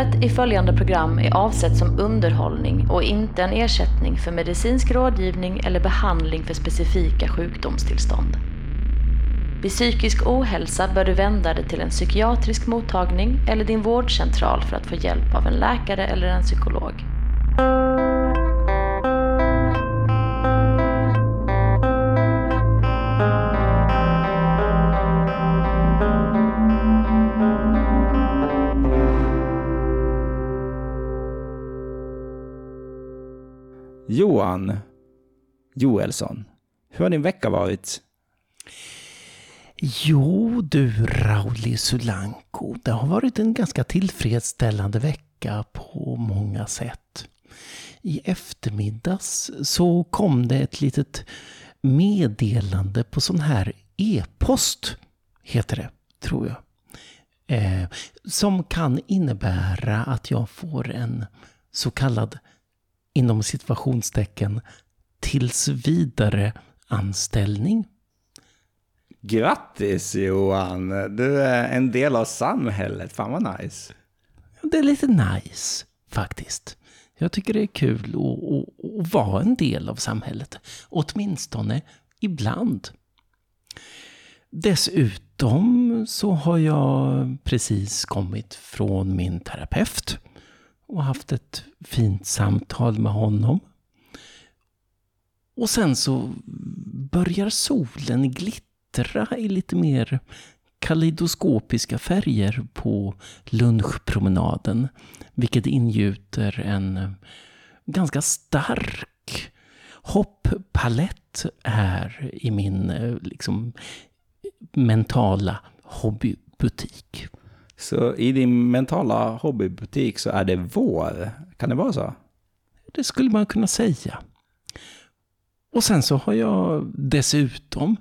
Innehållet i följande program är avsett som underhållning och inte en ersättning för medicinsk rådgivning eller behandling för specifika sjukdomstillstånd. Vid psykisk ohälsa bör du vända dig till en psykiatrisk mottagning eller din vårdcentral för att få hjälp av en läkare eller en psykolog. Johan Joelsson, hur har din vecka varit? Jo du Rauli Sulanko, det har varit en ganska tillfredsställande vecka på många sätt. I eftermiddags så kom det ett litet meddelande på sån här e-post, heter det, tror jag. Eh, som kan innebära att jag får en så kallad, inom situationstecken, tills vidare anställning. Grattis Johan! Du är en del av samhället. Fan vad nice. Det är lite nice, faktiskt. Jag tycker det är kul att, att, att vara en del av samhället. Åtminstone ibland. Dessutom så har jag precis kommit från min terapeut och haft ett fint samtal med honom. Och sen så börjar solen glittra i lite mer kaleidoskopiska färger på lunchpromenaden. Vilket ingjuter en ganska stark hopppalett här i min eh, liksom, mentala hobbybutik. Så i din mentala hobbybutik så är det vår? Kan det vara så? Det skulle man kunna säga. Och sen så har jag dessutom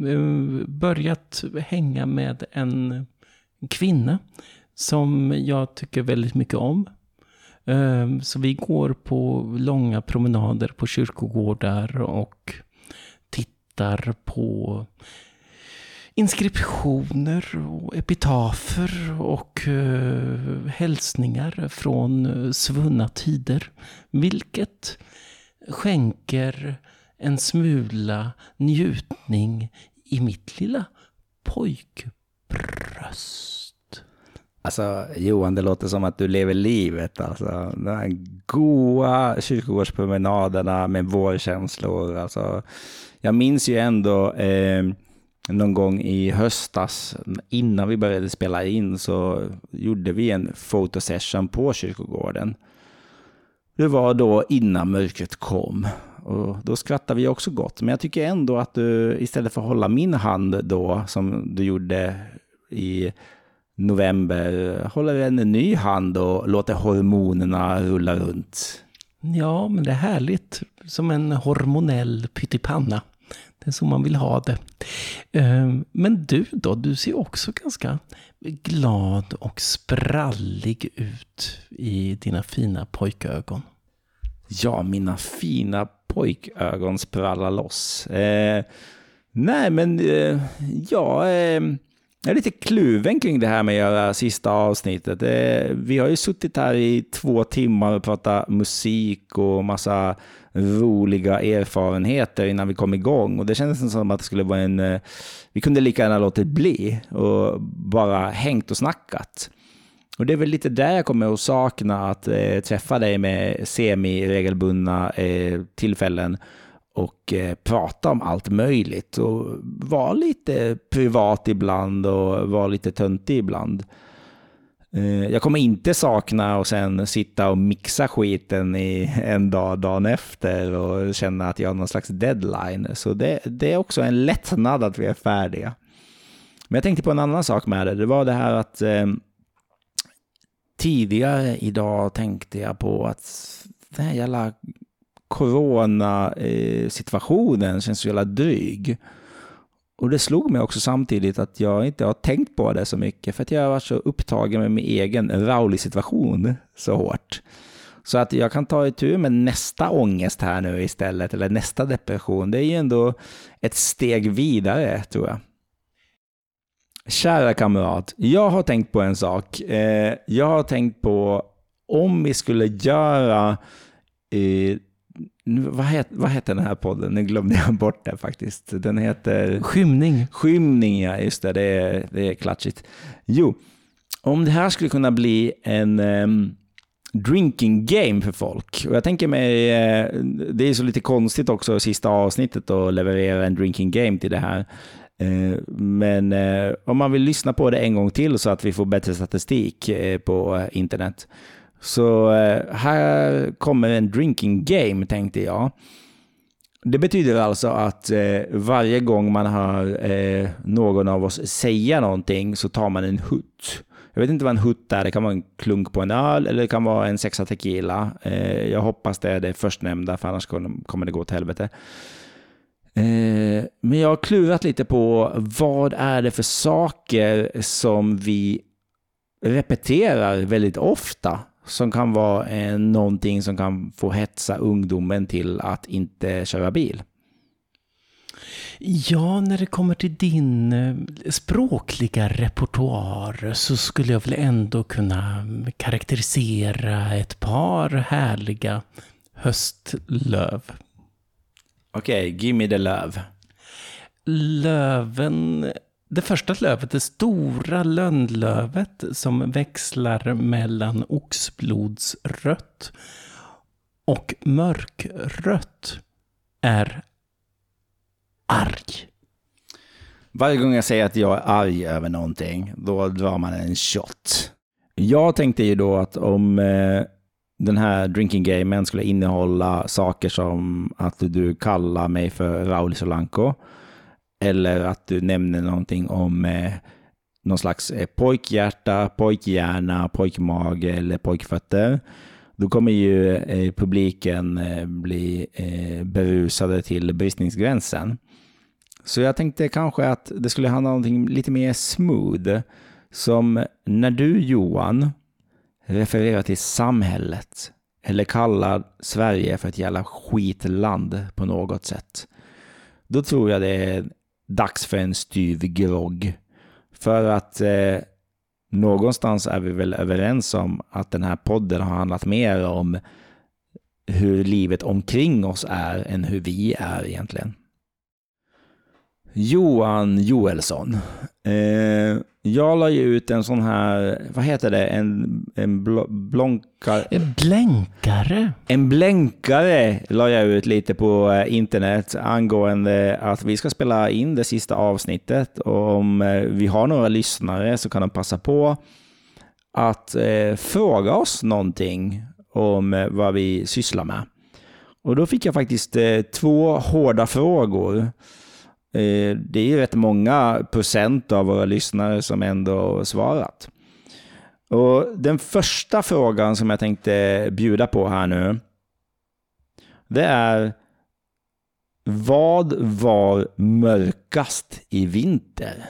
eh, börjat hänga med en kvinna som jag tycker väldigt mycket om. Eh, så vi går på långa promenader på kyrkogårdar och tittar på inskriptioner och epitafer och uh, hälsningar från eh, svunna tider. Vilket skänker en smula njutning i mitt lilla pojkbröst. Alltså Johan, det låter som att du lever livet. Alltså, de här goa kyrkogårdspromenaderna med vårkänslor. Alltså, jag minns ju ändå eh, någon gång i höstas, innan vi började spela in, så gjorde vi en fotosession på kyrkogården. Det var då innan mörkret kom. Och då skrattade vi också gott. Men jag tycker ändå att du istället för att hålla min hand då, som du gjorde i november, håller en ny hand och låter hormonerna rulla runt. Ja, men det är härligt. Som en hormonell pyttipanna. Det är så man vill ha det. Ehm, men du då, du ser också ganska glad och sprallig ut i dina fina pojkögon. Ja, mina fina pojkögon sprallar loss. Eh, nej, men eh, jag eh, jag är lite kluven kring det här med att göra sista avsnittet. Vi har ju suttit här i två timmar och pratat musik och massa roliga erfarenheter innan vi kom igång. Och det kändes som att det skulle vara en... Eh, vi kunde lika gärna låtit bli och bara hängt och snackat. Och det är väl lite där jag kommer att sakna att eh, träffa dig med semi-regelbundna eh, tillfällen och eh, prata om allt möjligt och vara lite privat ibland och vara lite töntig ibland. Eh, jag kommer inte sakna och sen sitta och mixa skiten i en dag, dagen efter och känna att jag har någon slags deadline. Så det, det är också en lättnad att vi är färdiga. Men jag tänkte på en annan sak med det. Det var det här att eh, tidigare idag tänkte jag på att den här jävla Coronasituationen känns så jävla dryg. Och det slog mig också samtidigt att jag inte har tänkt på det så mycket, för att jag har varit så upptagen med min egen Rauli-situation så hårt. Så att jag kan ta itu med nästa ångest här nu istället, eller nästa depression. Det är ju ändå ett steg vidare, tror jag. Kära kamrat, jag har tänkt på en sak. Eh, jag har tänkt på om vi skulle göra eh, eh, vad, het, vad heter den här podden? Nu glömde jag bort det faktiskt. Den heter... Skymning. Skymning, ja. Just det, det är, det är klatschigt. Jo, om det här skulle kunna bli en um, drinking game för folk. Och jag tänker mig, uh, det är så lite konstigt också sista avsnittet att leverera en drinking game till det här. Uh, men uh, om man vill lyssna på det en gång till så att vi får bättre statistik på internet så eh, här kommer en drinking game tänkte jag. Det betyder alltså att eh, varje gång man hör eh, någon av oss säga någonting så tar man en hutt. Jag vet inte vad en hutt är, det kan vara en klunk på en öl eller det kan vara en sexa tequila. Eh, jag hoppas det är det förstnämnda för annars kommer det gå åt helvete. Eh, men jag har klurat lite på vad är det för saker som vi repeterar väldigt ofta som kan vara eh, någonting som kan få hetsa ungdomen till att inte köra bil? Ja, när det kommer till din eh, språkliga repertoar så skulle jag väl ändå kunna karaktärisera ett par härliga höstlöv. Okej, okay, give me the löv. Löven det första lövet, det stora lönnlövet som växlar mellan oxblodsrött och mörkrött är arg. Varje gång jag säger att jag är arg över någonting, då drar man en shot. Jag tänkte ju då att om eh, den här drinking gamen skulle innehålla saker som att du kallar mig för Raul Solanco, eller att du nämner någonting om eh, någon slags eh, pojkhjärta, pojkhjärna, pojkmage eller pojkfötter. Då kommer ju eh, publiken eh, bli eh, berusade till bristningsgränsen. Så jag tänkte kanske att det skulle handla om någonting lite mer smooth. Som när du Johan refererar till samhället eller kallar Sverige för ett jävla skitland på något sätt. Då tror jag det är dags för en styv grogg. För att eh, någonstans är vi väl överens om att den här podden har handlat mer om hur livet omkring oss är än hur vi är egentligen. Johan Joelsson. Eh, jag la ju ut en sån här, vad heter det, en, en bl blonkar... En blänkare? En blänkare la jag ut lite på eh, internet angående att vi ska spela in det sista avsnittet. Och om eh, vi har några lyssnare så kan de passa på att eh, fråga oss någonting om eh, vad vi sysslar med. Och då fick jag faktiskt eh, två hårda frågor. Eh, det är ju rätt många procent av våra lyssnare som ändå svarat. Och Den första frågan som jag tänkte bjuda på här nu, det är vad var mörkast i vinter?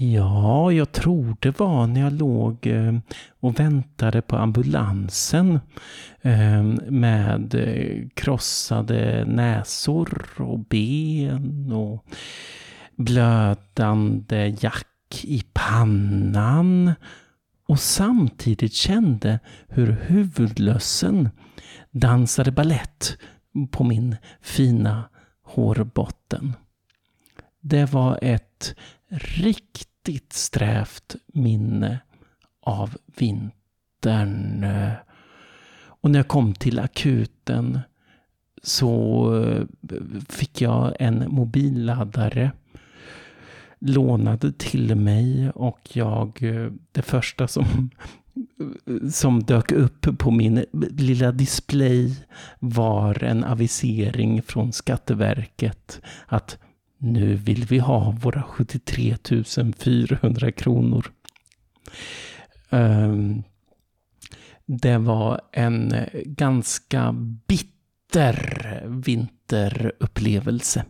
Ja, jag tror det var när jag låg eh, och väntade på ambulansen ehm, med eh, krossade näsor och ben och blödande jack i pannan och samtidigt kände hur huvudlössen dansade ballett på min fina hårbotten. Det var ett riktigt strävt minne av vintern. Och när jag kom till akuten så eh, fick jag en mobilladdare lånad till mig och jag, eh, det första som, som dök upp på min lilla display var en avisering från Skatteverket att nu vill vi ha våra 73 400 kronor. Ehm, det var en eh, ganska bitter vinterupplevelse.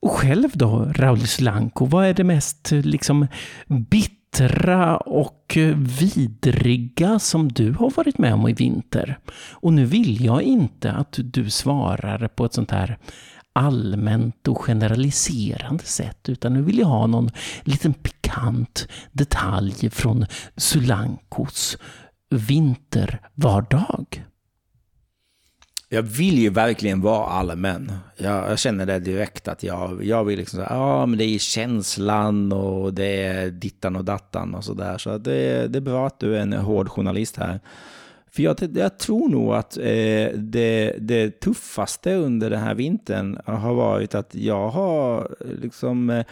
Och själv då, Raul Slanko, vad är det mest eh, liksom bittra och eh, vidriga som du har varit med om i vinter? Och nu vill jag inte att du svarar på ett sånt här allmänt och generaliserande sätt, utan nu vill jag ha någon liten pikant detalj från Sulankos vintervardag. Jag vill ju verkligen vara allmän. Jag, jag känner det direkt att jag, jag vill liksom säga, ja men det är känslan och det är dittan och dattan och sådär. Så, det, det är bra att du är en hård journalist här. För jag, jag tror nog att eh, det, det tuffaste under den här vintern har varit att jag har eh, liksom eh,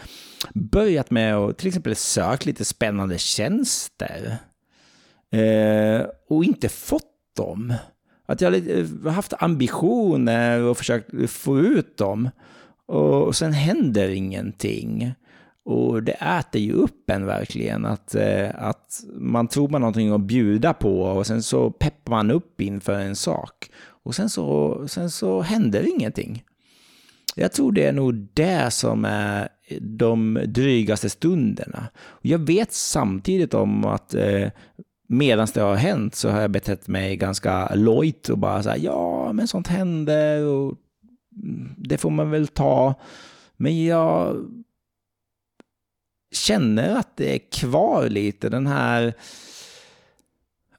börjat med att till exempel söka lite spännande tjänster. Eh, och inte fått dem. Att jag har eh, haft ambitioner och försökt få ut dem. Och sen händer ingenting. Och det äter ju upp en verkligen. Att, eh, att man tror man har någonting att bjuda på och sen så peppar man upp inför en sak. Och sen så, sen så händer ingenting. Jag tror det är nog det som är de drygaste stunderna. Jag vet samtidigt om att eh, medan det har hänt så har jag betett mig ganska lojt och bara så här, ja, men sånt händer och mm, det får man väl ta. Men jag känner att det är kvar lite den här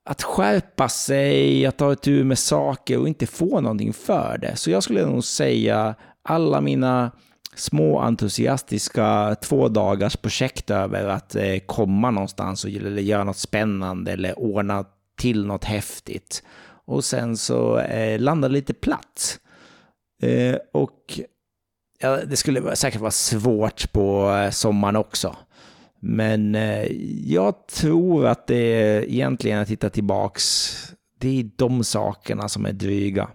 att skärpa sig, att ta itu med saker och inte få någonting för det. Så jag skulle nog säga alla mina små entusiastiska två dagars projekt över att eh, komma någonstans och, eller göra något spännande eller ordna till något häftigt. Och sen så eh, landa lite platt. Eh, och ja, det skulle säkert vara svårt på eh, sommaren också. Men eh, jag tror att det är egentligen att titta tillbaks, det är de sakerna som är dryga.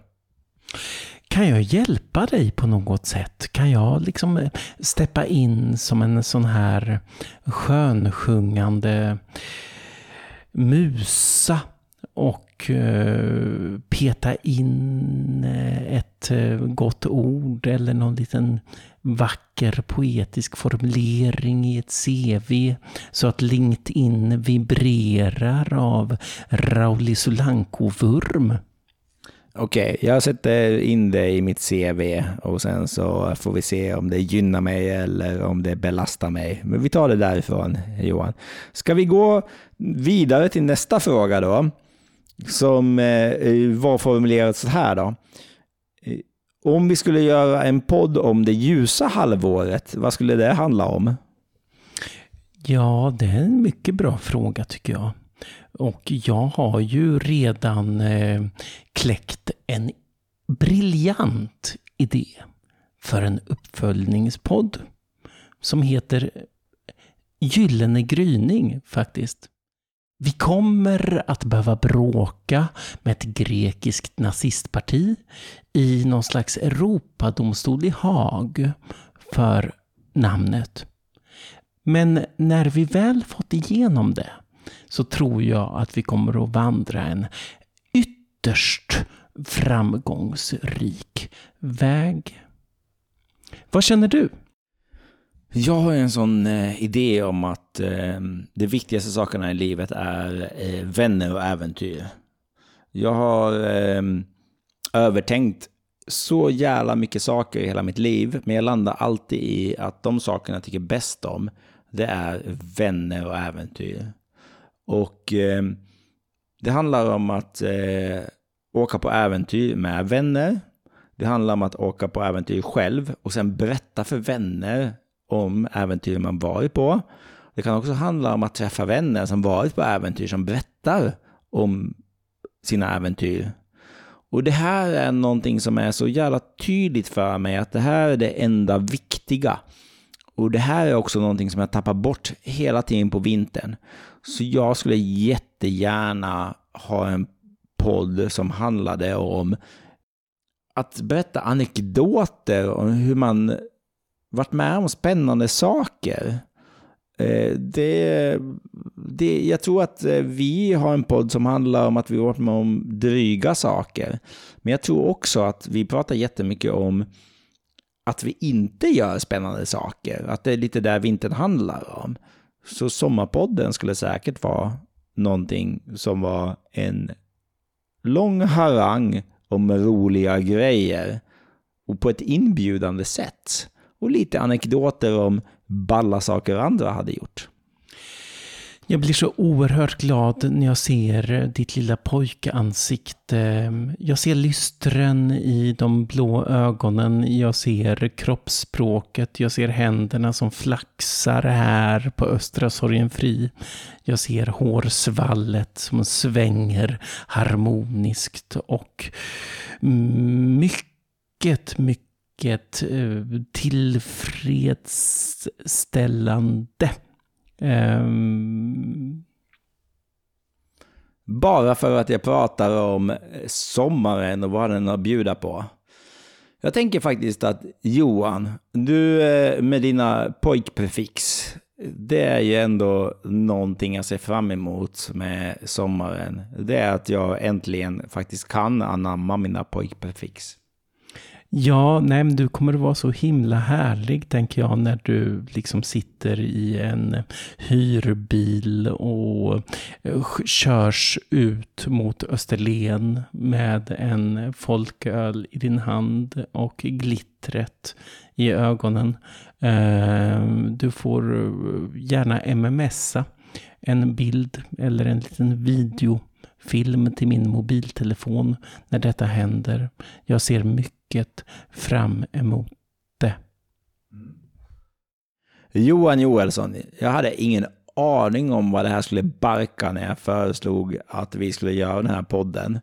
Kan jag hjälpa dig på något sätt? Kan jag liksom eh, steppa in som en sån här skönsjungande musa och peta in ett eh, gott ord eller någon liten vacker poetisk formulering i ett CV så att LinkedIn vibrerar av Rauli Solanko-vurm? Okej, okay, jag sätter in det i mitt CV och sen så får vi se om det gynnar mig eller om det belastar mig. Men vi tar det därifrån, Johan. Ska vi gå vidare till nästa fråga då? Som eh, var formulerad så här då. Om vi skulle göra en podd om det ljusa halvåret, vad skulle det handla om? Ja, det är en mycket bra fråga tycker jag. Och jag har ju redan eh, kläckt en briljant idé för en uppföljningspodd som heter Gyllene gryning faktiskt. Vi kommer att behöva bråka med ett grekiskt nazistparti i någon slags Europadomstol i Haag för namnet. Men när vi väl fått igenom det så tror jag att vi kommer att vandra en ytterst framgångsrik väg. Vad känner du? Jag har en sån eh, idé om att eh, de viktigaste sakerna i livet är eh, vänner och äventyr. Jag har eh, övertänkt så jävla mycket saker i hela mitt liv, men jag landar alltid i att de sakerna jag tycker bäst om, det är vänner och äventyr. Och eh, det handlar om att eh, åka på äventyr med vänner. Det handlar om att åka på äventyr själv och sen berätta för vänner om äventyr man varit på. Det kan också handla om att träffa vänner som varit på äventyr som berättar om sina äventyr. Och det här är någonting som är så jävla tydligt för mig att det här är det enda viktiga. Och det här är också någonting som jag tappar bort hela tiden på vintern. Så jag skulle jättegärna ha en podd som handlade om att berätta anekdoter om hur man varit med om spännande saker. Eh, det, det, jag tror att eh, vi har en podd som handlar om att vi varit med om dryga saker. Men jag tror också att vi pratar jättemycket om att vi inte gör spännande saker. Att det är lite där vintern handlar om. Så Sommarpodden skulle säkert vara någonting som var en lång harang om roliga grejer. och på ett inbjudande sätt. Och lite anekdoter om balla saker andra hade gjort. Jag blir så oerhört glad när jag ser ditt lilla pojkansikte. Jag ser lystren i de blå ögonen. Jag ser kroppsspråket. Jag ser händerna som flaxar här på Östra Sorgenfri. Jag ser hårsvallet som svänger harmoniskt och mycket, mycket mycket eh, tillfredsställande Um... Bara för att jag pratar om eh, sommaren och vad den har att bjuda på. Jag tänker faktiskt att Johan, du eh, med dina pojkprefix, det är ju ändå någonting jag ser fram emot med sommaren. Det är att jag äntligen faktiskt kan anamma mina pojkprefix. Ja, nej, men du kommer att vara så himla härlig, tänker jag, när du liksom sitter i en hyrbil och eh, körs ut mot Österlen med en folköl i din hand och glittret i ögonen. Eh, du får eh, gärna mmsa en bild eller en liten video film till min mobiltelefon när detta händer. Jag ser mycket fram emot det. Mm. Johan Joelsson, jag hade ingen aning om vad det här skulle barka när jag föreslog att vi skulle göra den här podden.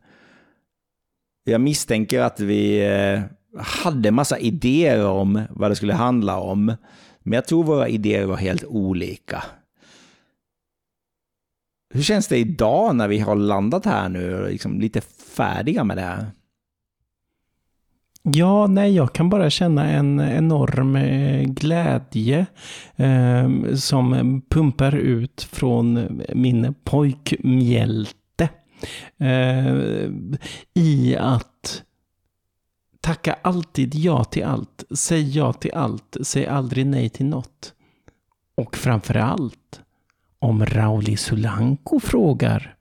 Jag misstänker att vi eh, hade massa idéer om vad det skulle handla om. Men jag tror våra idéer var helt olika. Hur känns det idag när vi har landat här nu och liksom lite färdiga med det här? Ja, nej, jag kan bara känna en enorm eh, glädje eh, som pumpar ut från min pojkmjälte. Eh, I att tacka alltid ja till allt, säg ja till allt, säg aldrig nej till något. Och framför allt om Rauli Sulanko frågar,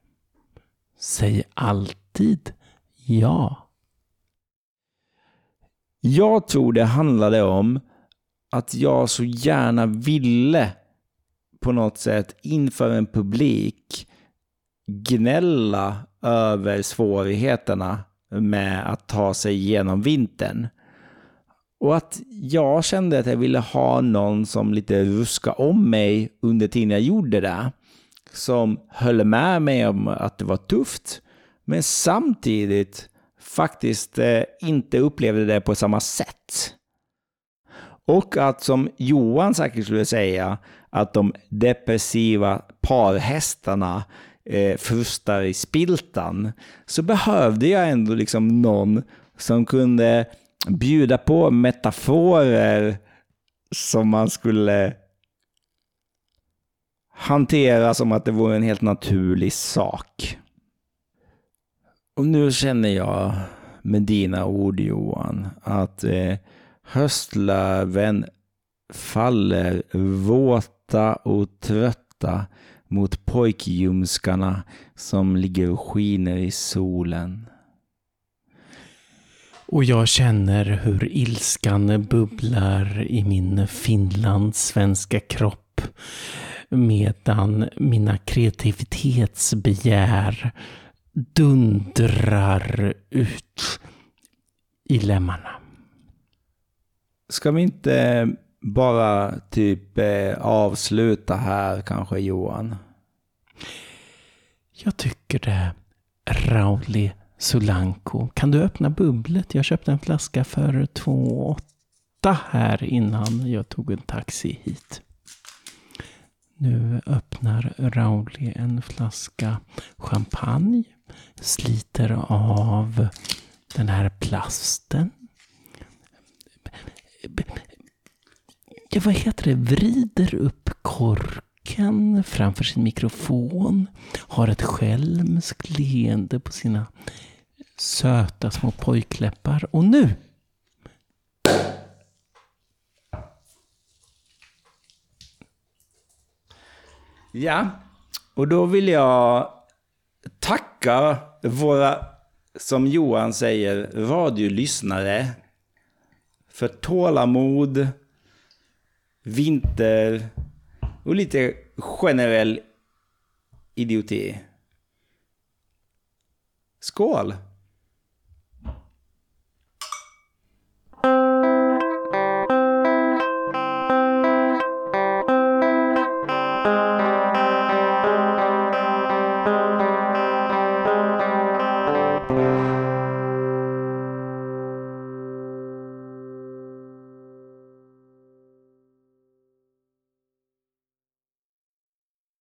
säg alltid ja. Jag tror det handlade om att jag så gärna ville på något sätt inför en publik gnälla över svårigheterna med att ta sig igenom vintern. Och att jag kände att jag ville ha någon som lite ruska om mig under tiden jag gjorde det. Som höll med mig om att det var tufft, men samtidigt faktiskt eh, inte upplevde det på samma sätt. Och att som Johan säkert skulle säga, att de depressiva parhästarna eh, frustar i spiltan, så behövde jag ändå liksom någon som kunde bjuda på metaforer som man skulle hantera som att det vore en helt naturlig sak. Och nu känner jag med dina ord Johan att eh, höstlöven faller våta och trötta mot pojkljumskarna som ligger och skiner i solen. Och jag känner hur ilskan bubblar i min finlandssvenska kropp. Medan mina kreativitetsbegär dundrar ut i lemmarna. Ska vi inte bara typ eh, avsluta här kanske Johan? Jag tycker det, Rauli Solanko. Kan du öppna bubblet? Jag köpte en flaska för 2,8 här innan jag tog en taxi hit. Nu öppnar Rauli en flaska champagne. Sliter av den här plasten. Ja, vad heter det? Vrider upp korken framför sin mikrofon. Har ett skälmskt leende på sina söta små pojkläppar. Och nu! Ja, och då vill jag tacka våra, som Johan säger, radiolyssnare för tålamod, vinter och lite generell idioti. Skål!